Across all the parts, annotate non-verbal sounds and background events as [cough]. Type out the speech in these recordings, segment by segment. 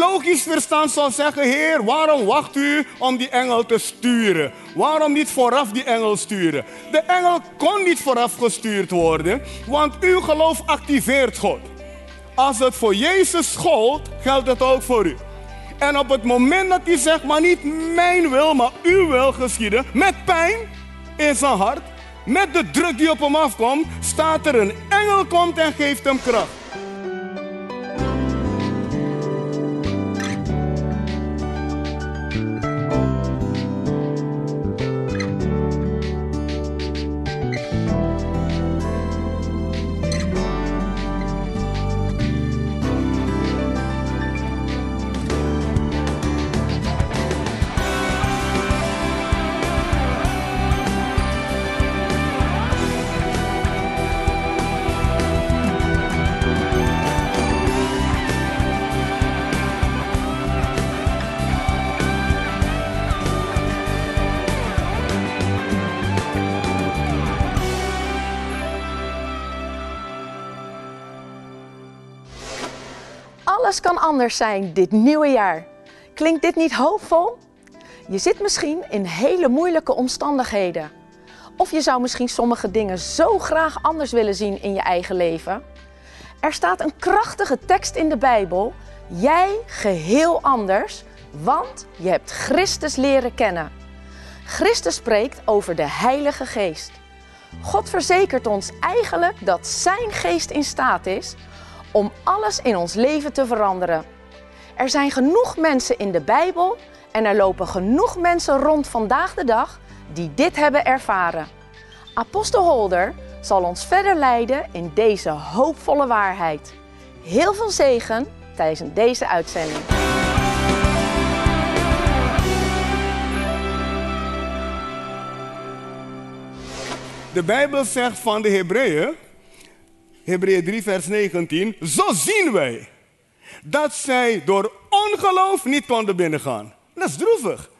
logisch verstand zou zeggen: Heer, waarom wacht u om die engel te sturen? Waarom niet vooraf die engel sturen? De engel kon niet vooraf gestuurd worden, want uw geloof activeert God. Als het voor Jezus gold, geldt het ook voor u. En op het moment dat hij zegt, maar niet mijn wil, maar uw wil geschieden, met pijn in zijn hart, met de druk die op hem afkomt, staat er een engel komt en geeft hem kracht. Alles kan anders zijn dit nieuwe jaar. Klinkt dit niet hoopvol? Je zit misschien in hele moeilijke omstandigheden. Of je zou misschien sommige dingen zo graag anders willen zien in je eigen leven. Er staat een krachtige tekst in de Bijbel. Jij geheel anders, want je hebt Christus leren kennen. Christus spreekt over de Heilige Geest. God verzekert ons eigenlijk dat Zijn geest in staat is om alles in ons leven te veranderen. Er zijn genoeg mensen in de Bijbel en er lopen genoeg mensen rond vandaag de dag die dit hebben ervaren. Apostel Holder zal ons verder leiden in deze hoopvolle waarheid. Heel veel zegen tijdens deze uitzending. De Bijbel zegt van de Hebreeën, Hebreeën 3 vers 19, zo zien wij dat zij door ongeloof niet konden binnengaan. Dat is droevig.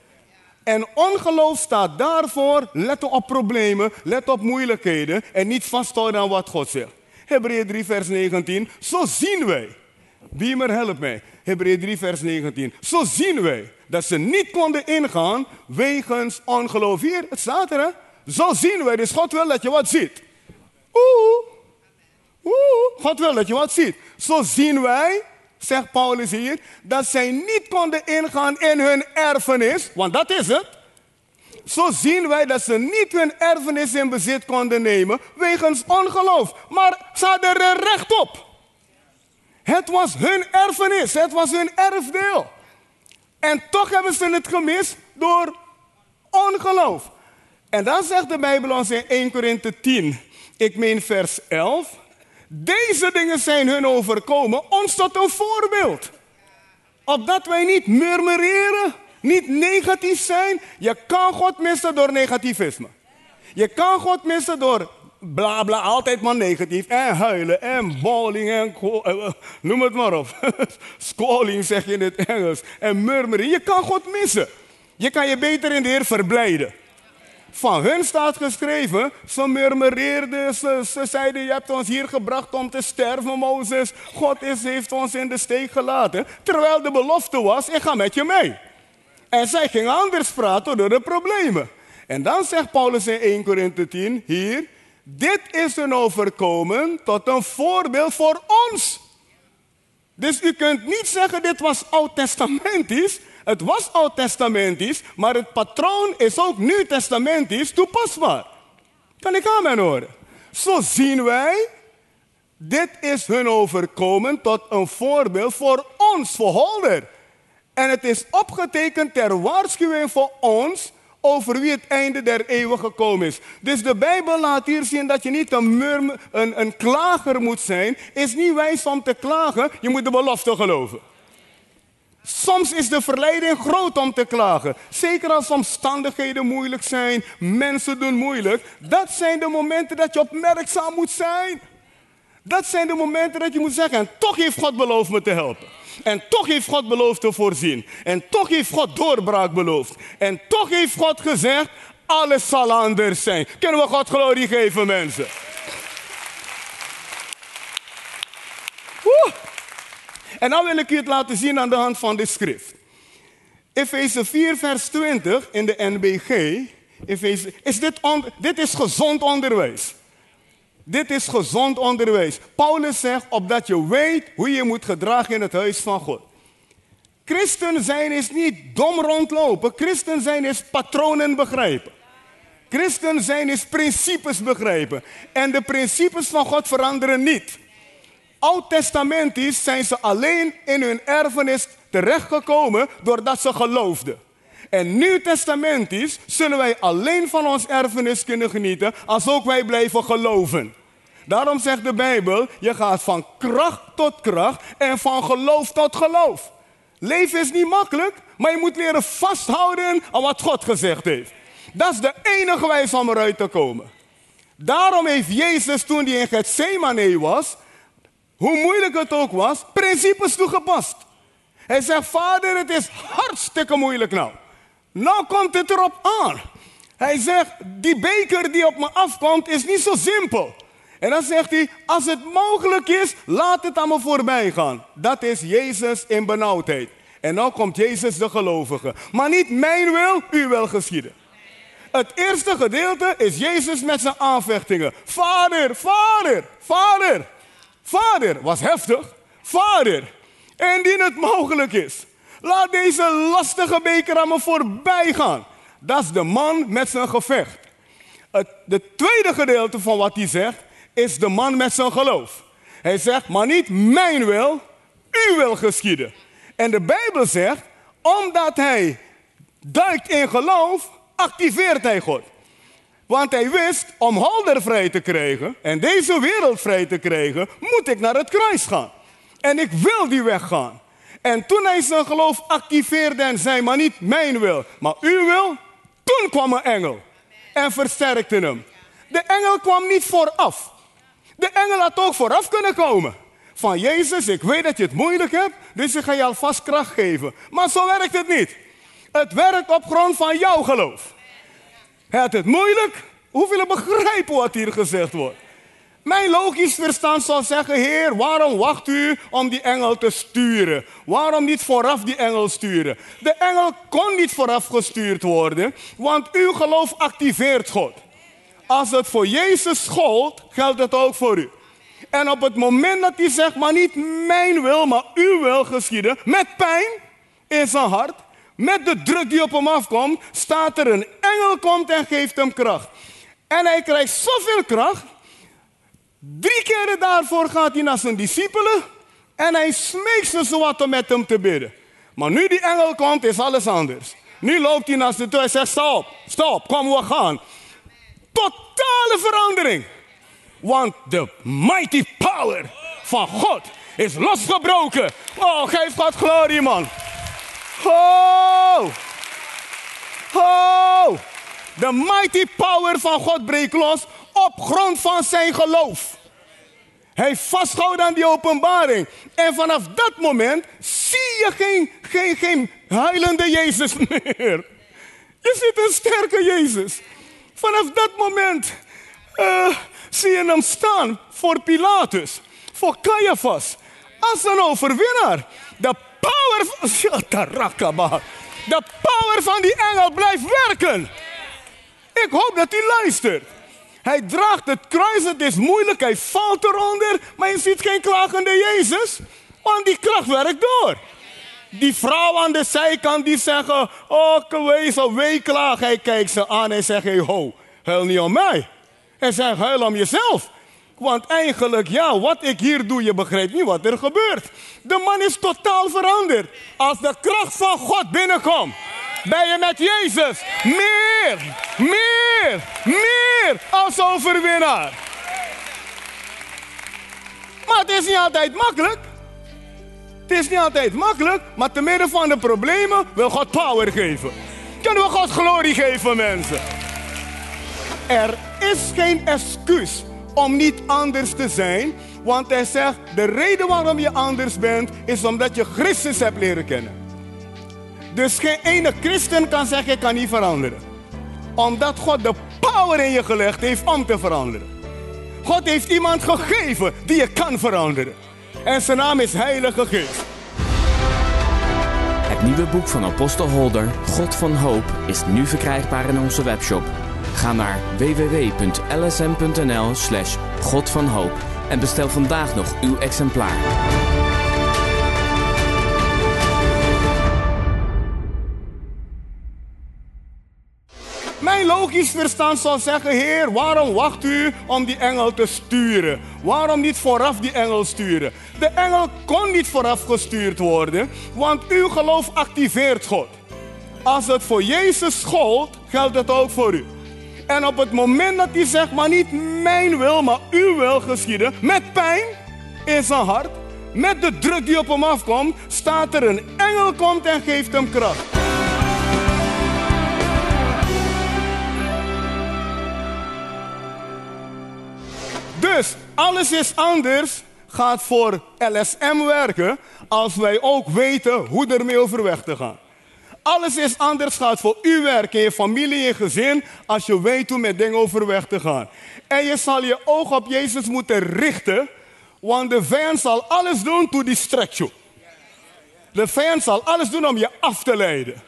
En ongeloof staat daarvoor, let op problemen, let op moeilijkheden en niet vasthouden aan wat God zegt. Hebreeën 3 vers 19, zo zien wij. Beamer, help mij. Hebreeën 3 vers 19. Zo zien wij dat ze niet konden ingaan wegens ongeloof. Hier, het staat er. Zo zien wij, dus God wil dat je wat ziet. Oeh, God wil dat je wat ziet. Zo zien wij, zegt Paulus hier, dat zij niet konden ingaan in hun erfenis, want dat is het. Zo zien wij dat ze niet hun erfenis in bezit konden nemen wegens ongeloof. Maar ze hadden er recht op. Het was hun erfenis, het was hun erfdeel. En toch hebben ze het gemist door ongeloof. En dan zegt de Bijbel ons in 1 Korinthe 10, ik meen vers 11. Deze dingen zijn hun overkomen, ons tot een voorbeeld. Opdat wij niet murmureren, niet negatief zijn. Je kan God missen door negativisme. Je kan God missen door bla bla, altijd maar negatief. En huilen en bowling en eh, noem het maar op. [laughs] Squalling zeg je in het Engels. En murmeren. Je kan God missen. Je kan je beter in de Heer verblijden. Van hun staat geschreven, ze murmureerden, ze, ze zeiden, je hebt ons hier gebracht om te sterven, Mozes. God is, heeft ons in de steek gelaten. Terwijl de belofte was, ik ga met je mee. En zij gingen anders praten door de problemen. En dan zegt Paulus in 1 Korinthe 10, hier, dit is een overkomen tot een voorbeeld voor ons. Dus u kunt niet zeggen, dit was oud-testamentisch. Het was oud-testamentisch, maar het patroon is ook nieuw-testamentisch toepasbaar. Kan ik aan mijn horen? Zo zien wij, dit is hun overkomen tot een voorbeeld voor ons, voor Holder. En het is opgetekend ter waarschuwing voor ons over wie het einde der eeuwen gekomen is. Dus de Bijbel laat hier zien dat je niet een, murm, een, een klager moet zijn. Is niet wijs om te klagen, je moet de belofte geloven. Soms is de verleiding groot om te klagen. Zeker als omstandigheden moeilijk zijn, mensen doen moeilijk. Dat zijn de momenten dat je opmerkzaam moet zijn. Dat zijn de momenten dat je moet zeggen, en toch heeft God beloofd me te helpen. En toch heeft God beloofd te voorzien. En toch heeft God doorbraak beloofd. En toch heeft God gezegd, alles zal anders zijn. Kunnen we God glorie geven, mensen? En nou wil ik u het laten zien aan de hand van de schrift. Efeze 4, vers 20 in de NBG. Efeze, is dit, dit is gezond onderwijs. Dit is gezond onderwijs. Paulus zegt opdat je weet hoe je moet gedragen in het huis van God. Christen zijn is niet dom rondlopen. Christen zijn is patronen begrijpen. Christen zijn is principes begrijpen. En de principes van God veranderen niet. Oud-testamentisch zijn ze alleen in hun erfenis terechtgekomen doordat ze geloofden. En nieuw-testamentisch zullen wij alleen van ons erfenis kunnen genieten als ook wij blijven geloven. Daarom zegt de Bijbel, je gaat van kracht tot kracht en van geloof tot geloof. Leven is niet makkelijk, maar je moet leren vasthouden aan wat God gezegd heeft. Dat is de enige wijze om eruit te komen. Daarom heeft Jezus toen hij in Gethsemane was, hoe moeilijk het ook was, principes toegepast. Hij zegt, vader, het is hartstikke moeilijk nou. Nou komt het erop aan. Hij zegt, die beker die op me afkomt is niet zo simpel. En dan zegt hij, als het mogelijk is, laat het aan me voorbij gaan. Dat is Jezus in benauwdheid. En nou komt Jezus de gelovige. Maar niet mijn wil, uw wil geschieden. Het eerste gedeelte is Jezus met zijn aanvechtingen. Vader, vader, vader. Vader, was heftig. Vader, indien het mogelijk is, laat deze lastige beker aan me voorbij gaan. Dat is de man met zijn gevecht. Het de tweede gedeelte van wat hij zegt, is de man met zijn geloof. Hij zegt, maar niet mijn wil, uw wil geschieden. En de Bijbel zegt, omdat hij duikt in geloof, activeert hij God. Want hij wist, om Holder vrij te krijgen en deze wereld vrij te krijgen, moet ik naar het kruis gaan. En ik wil die weg gaan. En toen hij zijn geloof activeerde en zei, maar niet mijn wil, maar uw wil, toen kwam een engel en versterkte hem. De engel kwam niet vooraf. De engel had ook vooraf kunnen komen. Van Jezus, ik weet dat je het moeilijk hebt, dus ik ga je alvast kracht geven. Maar zo werkt het niet. Het werkt op grond van jouw geloof. Hij had het moeilijk. Hoeveel begrijpen wat hier gezegd wordt? Mijn logisch verstand zal zeggen, Heer, waarom wacht u om die engel te sturen? Waarom niet vooraf die engel sturen? De engel kon niet vooraf gestuurd worden, want uw geloof activeert God. Als het voor Jezus gold, geldt het ook voor u. En op het moment dat hij zegt, maar niet mijn wil, maar uw wil geschieden, met pijn in zijn hart, met de druk die op hem afkomt, staat er een engel komt en geeft hem kracht. En hij krijgt zoveel kracht. Drie keren daarvoor gaat hij naar zijn discipelen en hij smeekt ze zowat om met hem te bidden. Maar nu die engel komt, is alles anders. Nu loopt hij naar ze toe en zegt, stop, stop, kom we gaan. Totale verandering. Want de mighty power van God is losgebroken. Oh, geef God glorie, man. Oh! Oh! De mighty power van God breekt los op grond van zijn geloof. Hij vasthoudt aan die openbaring. En vanaf dat moment zie je geen, geen, geen huilende Jezus meer. Je ziet een sterke Jezus. Vanaf dat moment uh, zie je hem staan voor Pilatus, voor Caiaphas, als een overwinnaar. De power, [laughs] de power van die engel blijft werken. Ik hoop dat hij luistert. Hij draagt het kruis, het is moeilijk, hij valt eronder, maar je ziet geen klagende Jezus, want die kracht werkt door. Die vrouw aan de zijkant die zeggen, oh wees al weeklaag. Hij kijkt ze aan en zegt, hey ho, huil niet om mij. Hij zegt, huil om jezelf. Want eigenlijk, ja, wat ik hier doe, je begrijpt niet wat er gebeurt. De man is totaal veranderd. Als de kracht van God binnenkomt, ben je met Jezus meer, meer, meer als overwinnaar. Maar het is niet altijd makkelijk. Het is niet altijd makkelijk, maar te midden van de problemen wil God power geven. Kunnen we God glorie geven, mensen? Er is geen excuus om niet anders te zijn. Want hij zegt, de reden waarom je anders bent, is omdat je Christus hebt leren kennen. Dus geen ene christen kan zeggen, ik kan niet veranderen. Omdat God de power in je gelegd heeft om te veranderen. God heeft iemand gegeven die je kan veranderen. En zijn naam is Heilige Geest. nieuwe boek van apostel Holder, God van Hoop, is nu verkrijgbaar in onze webshop. Ga naar www.lsm.nl slash God van Hoop en bestel vandaag nog uw exemplaar. Mijn logisch verstand zal zeggen: Heer, waarom wacht u om die engel te sturen? Waarom niet vooraf die engel sturen? De engel kon niet vooraf gestuurd worden, want uw geloof activeert God. Als het voor Jezus gold, geldt het ook voor u. En op het moment dat hij zegt, maar niet mijn wil, maar uw wil geschieden, met pijn in zijn hart, met de druk die op hem afkomt, staat er een engel komt en geeft hem kracht. Dus alles is anders gaat voor LSM werken als wij ook weten hoe ermee overweg te gaan. Alles is anders gaat voor u werken, je familie, je gezin, als je weet hoe met dingen overweg te gaan. En je zal je oog op Jezus moeten richten, want de vijand zal alles doen to distract you. De vijand zal alles doen om je af te leiden.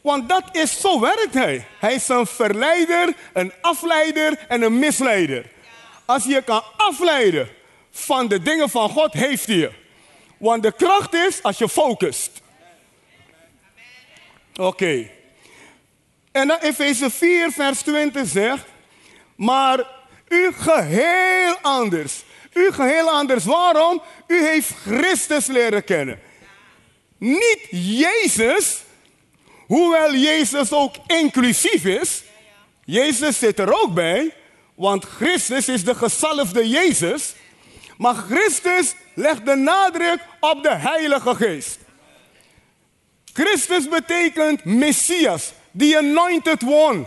Want dat is, zo werkt hij. Hij is een verleider, een afleider en een misleider. Als je je kan afleiden van de dingen van God, heeft hij je. Want de kracht is als je focust. Oké. En dan Efeze 4, vers 20 zegt, maar u geheel anders. U geheel anders. Waarom? U heeft Christus leren kennen. Niet Jezus, hoewel Jezus ook inclusief is. Jezus zit er ook bij, want Christus is de gezalfde Jezus. Maar Christus legt de nadruk op de Heilige Geest. Christus betekent Messias, the anointed one.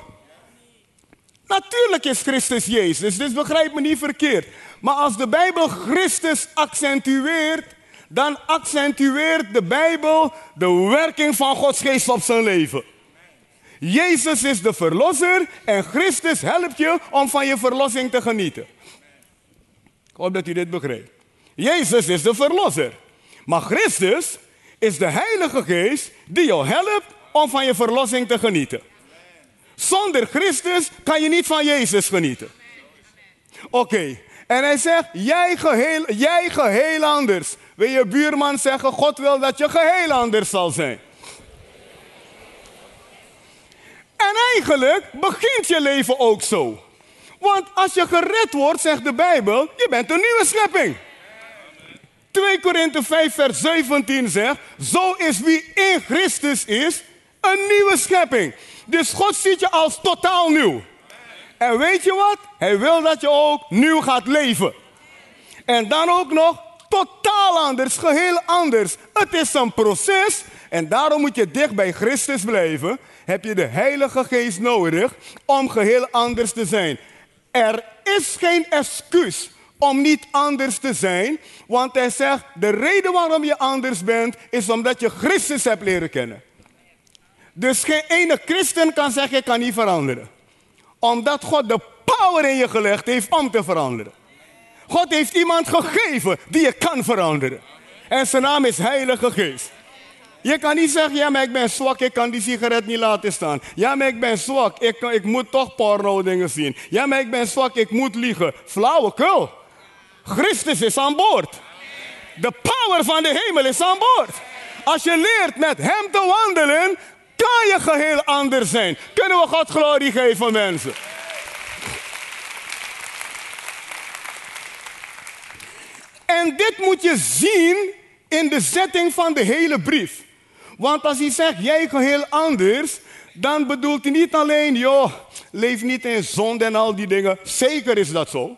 Natuurlijk is Christus Jezus, dus begrijp me niet verkeerd. Maar als de Bijbel Christus accentueert, dan accentueert de Bijbel de werking van Gods geest op zijn leven. Jezus is de verlosser en Christus helpt je om van je verlossing te genieten. Ik hoop dat u dit begrijpt. Jezus is de verlosser. Maar Christus is de Heilige Geest die jou helpt om van je verlossing te genieten. Zonder Christus kan je niet van Jezus genieten. Oké, en hij zegt, jij geheel, jij geheel anders. Wil je buurman zeggen, God wil dat je geheel anders zal zijn. En eigenlijk begint je leven ook zo. Want als je gered wordt, zegt de Bijbel, je bent een nieuwe schepping. 2 Korinthe 5 vers 17 zegt, zo is wie in Christus is, een nieuwe schepping. Dus God ziet je als totaal nieuw. En weet je wat? Hij wil dat je ook nieuw gaat leven. En dan ook nog totaal anders, geheel anders. Het is een proces en daarom moet je dicht bij Christus blijven. Heb je de Heilige Geest nodig om geheel anders te zijn. Er is geen excuus om niet anders te zijn. Want hij zegt, de reden waarom je anders bent, is omdat je Christus hebt leren kennen. Dus geen ene christen kan zeggen, ik kan niet veranderen. Omdat God de power in je gelegd heeft om te veranderen. God heeft iemand gegeven die je kan veranderen. En zijn naam is Heilige Geest. Je kan niet zeggen, ja maar ik ben zwak, ik kan die sigaret niet laten staan. Ja maar ik ben zwak, ik, ik moet toch porno dingen zien. Ja maar ik ben zwak, ik moet liegen. Flauwekul. Christus is aan boord. De power van de hemel is aan boord. Als je leert met hem te wandelen, kan je geheel anders zijn. Kunnen we God glorie geven, mensen? En dit moet je zien in de zetting van de hele brief. Want als hij zegt, jij geheel anders, dan bedoelt hij niet alleen, joh, leef niet in zonde en al die dingen. Zeker is dat zo.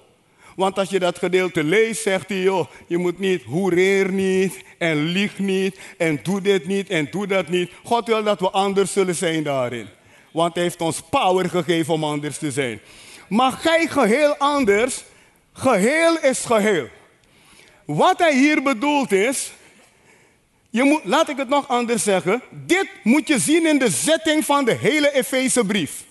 Want als je dat gedeelte leest, zegt hij, joh, je moet niet, hoereer niet en lieg niet en doe dit niet en doe dat niet. God wil dat we anders zullen zijn daarin. Want hij heeft ons power gegeven om anders te zijn. Maar gij geheel anders, geheel is geheel. Wat hij hier bedoelt is, je moet, laat ik het nog anders zeggen, dit moet je zien in de zetting van de hele Efezebrief.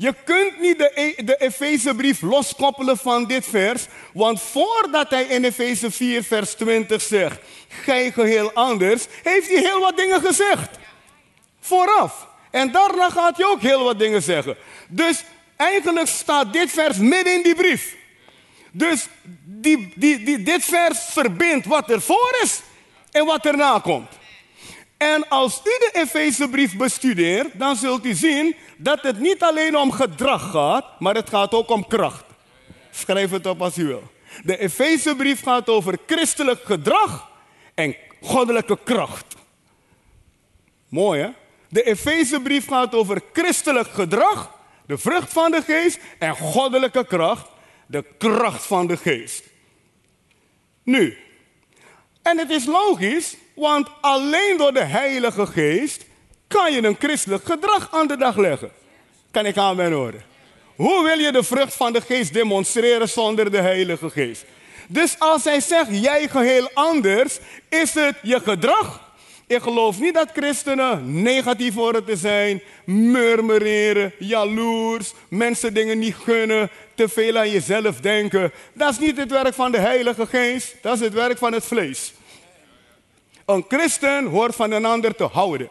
Je kunt niet de, E- de Efezebrief loskoppelen van dit vers, want voordat hij in Efeze 4, vers 20 zegt, gij geheel anders, heeft hij heel wat dingen gezegd. Vooraf. En daarna gaat hij ook heel wat dingen zeggen. Dus eigenlijk staat dit vers midden in die brief. Dus die, die, dit vers verbindt wat er voor is en wat erna komt. En als u de Efezebrief bestudeert, dan zult u zien dat het niet alleen om gedrag gaat, maar het gaat ook om kracht. Schrijf het op als u wil. De Efezebrief gaat over christelijk gedrag en goddelijke kracht. Mooi hè? De Efezebrief gaat over christelijk gedrag, de vrucht van de geest en goddelijke kracht, de kracht van de geest. Nu, en het is logisch, want alleen door de Heilige Geest kan je een christelijk gedrag aan de dag leggen. Kan ik aan mijn horen? Hoe wil je de vrucht van de geest demonstreren zonder de Heilige Geest? Dus als hij zegt, jij geheel anders, is het je gedrag. Ik geloof niet dat christenen negatief horen te zijn, murmureren, jaloers, mensen dingen niet gunnen, te veel aan jezelf denken. Dat is niet het werk van de Heilige Geest, dat is het werk van het vlees. Een christen hoort van een ander te houden.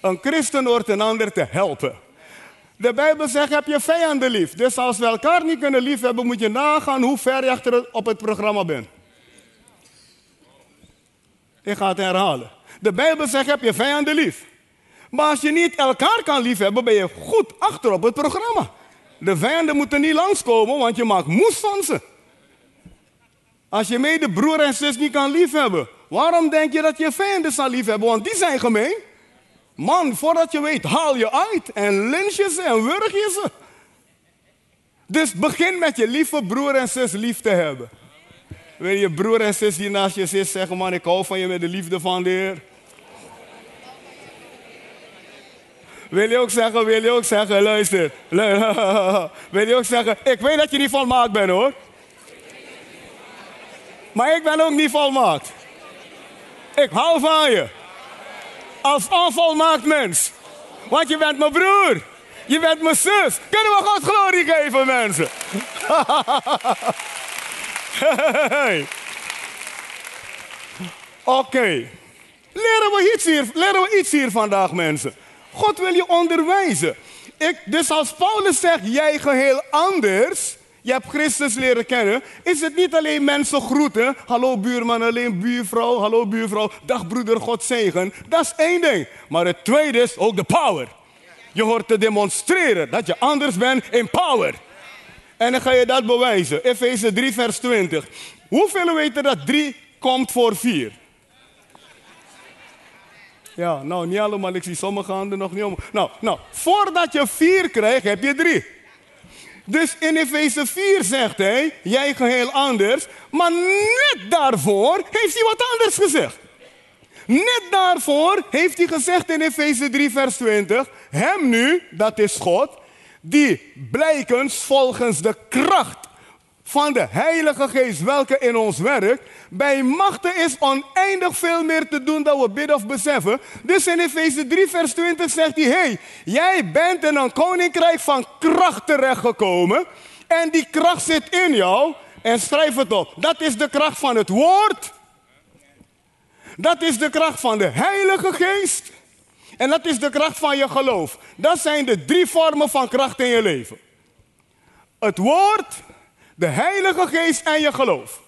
Een christen hoort een ander te helpen. De Bijbel zegt, heb je vijanden lief. Dus als we elkaar niet kunnen liefhebben, moet je nagaan hoe ver je achter op het programma bent. Ik ga het herhalen. De Bijbel zegt, heb je vijanden lief. Maar als je niet elkaar kan liefhebben, ben je goed achter op het programma. De vijanden moeten niet langskomen, want je maakt moes van ze. Als je mede broer en zus niet kan liefhebben, waarom denk je dat je vijanden zal liefhebben? Want die zijn gemeen. Man, voordat je weet, haal je uit en lynch je ze en wurg je ze. Dus begin met je lieve broer en zus lief te hebben. Wil je broer en zus die naast je zit zeggen, man, ik hou van je met de liefde van de Heer. Wil je ook zeggen, wil je ook zeggen, luister. lu- [laughs] Wil je ook zeggen, ik weet dat je niet volmaakt bent hoor. Maar ik ben ook niet volmaakt. Ik hou van je. Als onvolmaakt mens. Want je bent mijn broer. Je bent mijn zus. Kunnen we God glorie geven, mensen? Oké. Leren, we iets hier, leren we iets hier vandaag, mensen. God wil je onderwijzen. Ik, dus als Paulus zegt, jij geheel anders, je hebt Christus leren kennen, is het niet alleen mensen groeten, hallo buurman, alleen buurvrouw, hallo buurvrouw, dag broeder, God zegen. Dat is één ding. Maar het tweede is ook de power. Je hoort te demonstreren dat je anders bent in power. En dan ga je dat bewijzen. Efeze 3, vers 20. Hoeveel weten dat 3 komt voor 4? Ja, nou niet allemaal. Ik zie sommige handen nog niet om. Nou, nou, voordat je 4 krijgt, heb je 3. Dus in Efeze 4 zegt hij, jij geheel anders. Maar net daarvoor heeft hij wat anders gezegd. Net daarvoor heeft hij gezegd in Efeze 3, vers 20: Hem nu, dat is God, die blijkens volgens de kracht van de Heilige Geest, welke in ons werkt, bij machten is oneindig veel meer te doen dan we bidden of beseffen. Dus in Efeze 3, vers 20 zegt hij: hey, jij bent in een koninkrijk van kracht terechtgekomen. En die kracht zit in jou. En schrijf het op. Dat is de kracht van het woord. Dat is de kracht van de Heilige Geest. En dat is de kracht van je geloof. Dat zijn de drie vormen van kracht in je leven. Het woord, de Heilige Geest en je geloof.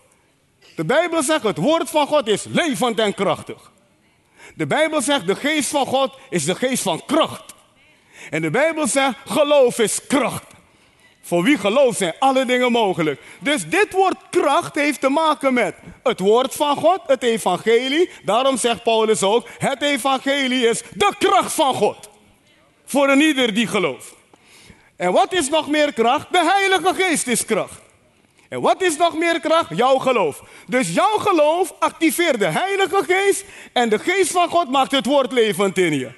De Bijbel zegt het woord van God is levend en krachtig. De Bijbel zegt de geest van God is de geest van kracht. En de Bijbel zegt geloof is kracht. Voor wie gelooft zijn alle dingen mogelijk. Dus dit woord kracht heeft te maken met het woord van God, het evangelie. Daarom zegt Paulus ook, het evangelie is de kracht van God. Voor een ieder die gelooft. En wat is nog meer kracht? De Heilige Geest is kracht. En wat is nog meer kracht? Jouw geloof. Dus jouw geloof activeert de Heilige Geest en de Geest van God maakt het woord levend in je.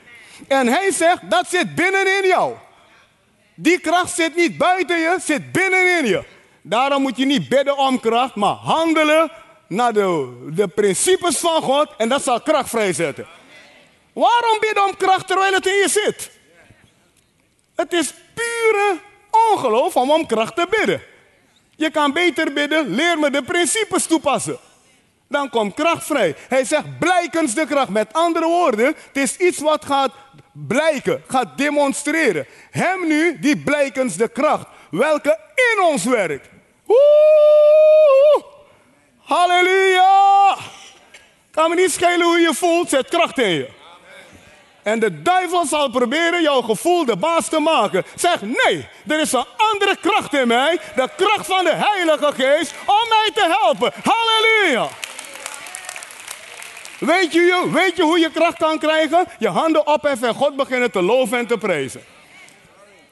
En hij zegt, dat zit binnenin jou. Die kracht zit niet buiten je, zit binnenin je. Daarom moet je niet bidden om kracht, maar handelen naar de, de principes van God en dat zal kracht vrijzetten. Waarom bidden om kracht terwijl het in je zit? Het is pure ongeloof om om kracht te bidden. Je kan beter bidden, leer me de principes toepassen. Dan komt kracht vrij. Hij zegt blijkens de kracht. Met andere woorden, het is iets wat gaat blijken, gaat demonstreren. Hem nu, die blijkens de kracht, welke in ons werkt. Woe! Halleluja! Kan me niet schelen hoe je voelt, zet kracht in je. En de duivel zal proberen jouw gevoel de baas te maken. Zeg nee, er is een andere kracht in mij. De kracht van de Heilige Geest om mij te helpen. Halleluja. Weet je, weet je hoe je kracht kan krijgen? Je handen opheffen en God beginnen te loven en te prijzen.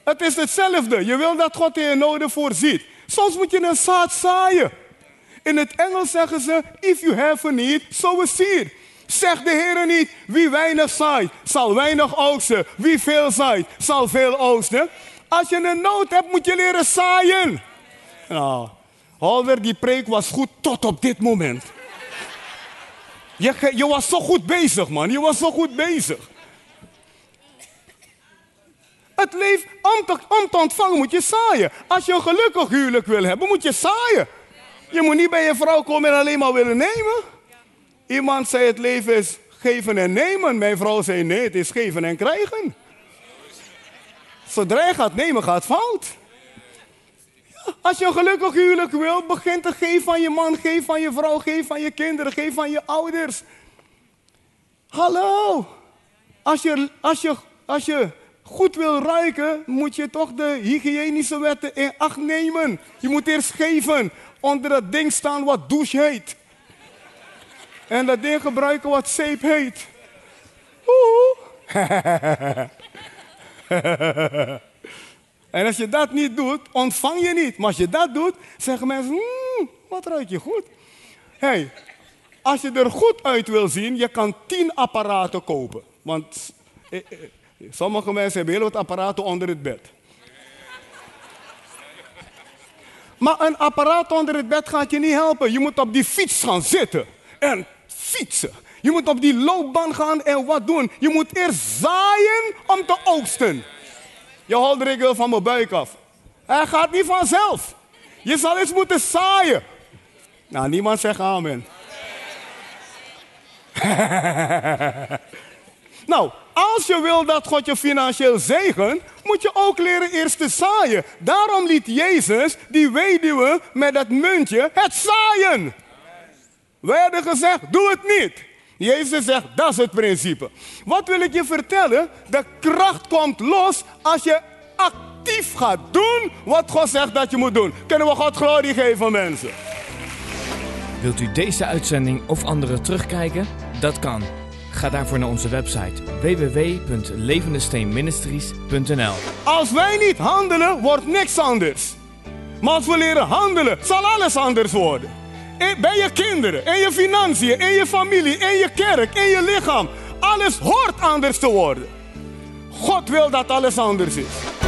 Het is hetzelfde. Je wil dat God in je noden voorziet. Soms moet je een zaad zaaien. In het Engels zeggen ze: If you have a need, sow a seed. Zegt de Heer niet, wie weinig zaait, zal weinig oogsten. Wie veel zaait, zal veel oogsten. Als je een nood hebt, moet je leren zaaien. Nou, Holder, die preek was goed tot op dit moment. Je, je was zo goed bezig, man. Je was zo goed bezig. Het leven, om te, om te ontvangen moet je zaaien. Als je een gelukkig huwelijk wil hebben, moet je zaaien. Je moet niet bij je vrouw komen en alleen maar willen nemen. Iemand zei het leven is geven en nemen. Mijn vrouw zei nee, het is geven en krijgen. Zodra je gaat nemen, gaat fout. als je een gelukkig huwelijk wil, begin te geven van je man, geef van je vrouw, geef van je kinderen, geef van je ouders. Hallo. Als je, als je, als je goed wil ruiken, moet je toch de hygiënische wetten in acht nemen. Je moet eerst geven. Onder dat ding staan wat douche heet. En dat ding gebruiken wat zeep heet. [laughs] en als je dat niet doet, ontvang je niet. Maar als je dat doet, zeggen mensen, mmm, wat ruik je goed. hey, als je er goed uit wil zien, je kan tien apparaten kopen. Want eh, eh, sommige mensen hebben heel wat apparaten onder het bed. Maar een apparaat onder het bed gaat je niet helpen. Je moet op die fiets gaan zitten. En fietsen. Je moet op die loopbaan gaan en wat doen? Je moet eerst zaaien om te oogsten. Je holt regel van mijn buik af. Hij gaat niet vanzelf. Je zal eens moeten zaaien. Nou, niemand zegt amen. [laughs] nou, als je wil dat God je financieel zegen, moet je ook leren eerst te zaaien. Daarom liet Jezus die weduwe met dat muntje het zaaien. Wij hadden gezegd, doe het niet. Jezus zegt, dat is het principe. Wat wil ik je vertellen? De kracht komt los als je actief gaat doen wat God zegt dat je moet doen. Kunnen we God glorie geven, mensen? Wilt u deze uitzending of andere terugkijken? Dat kan. Ga daarvoor naar onze website www.levendesteenministries.nl Als wij niet handelen, wordt niks anders. Maar als we leren handelen, zal alles anders worden bij je kinderen, in je financiën, in je familie, in je kerk, in je lichaam. Alles hoort anders te worden. God wil dat alles anders is.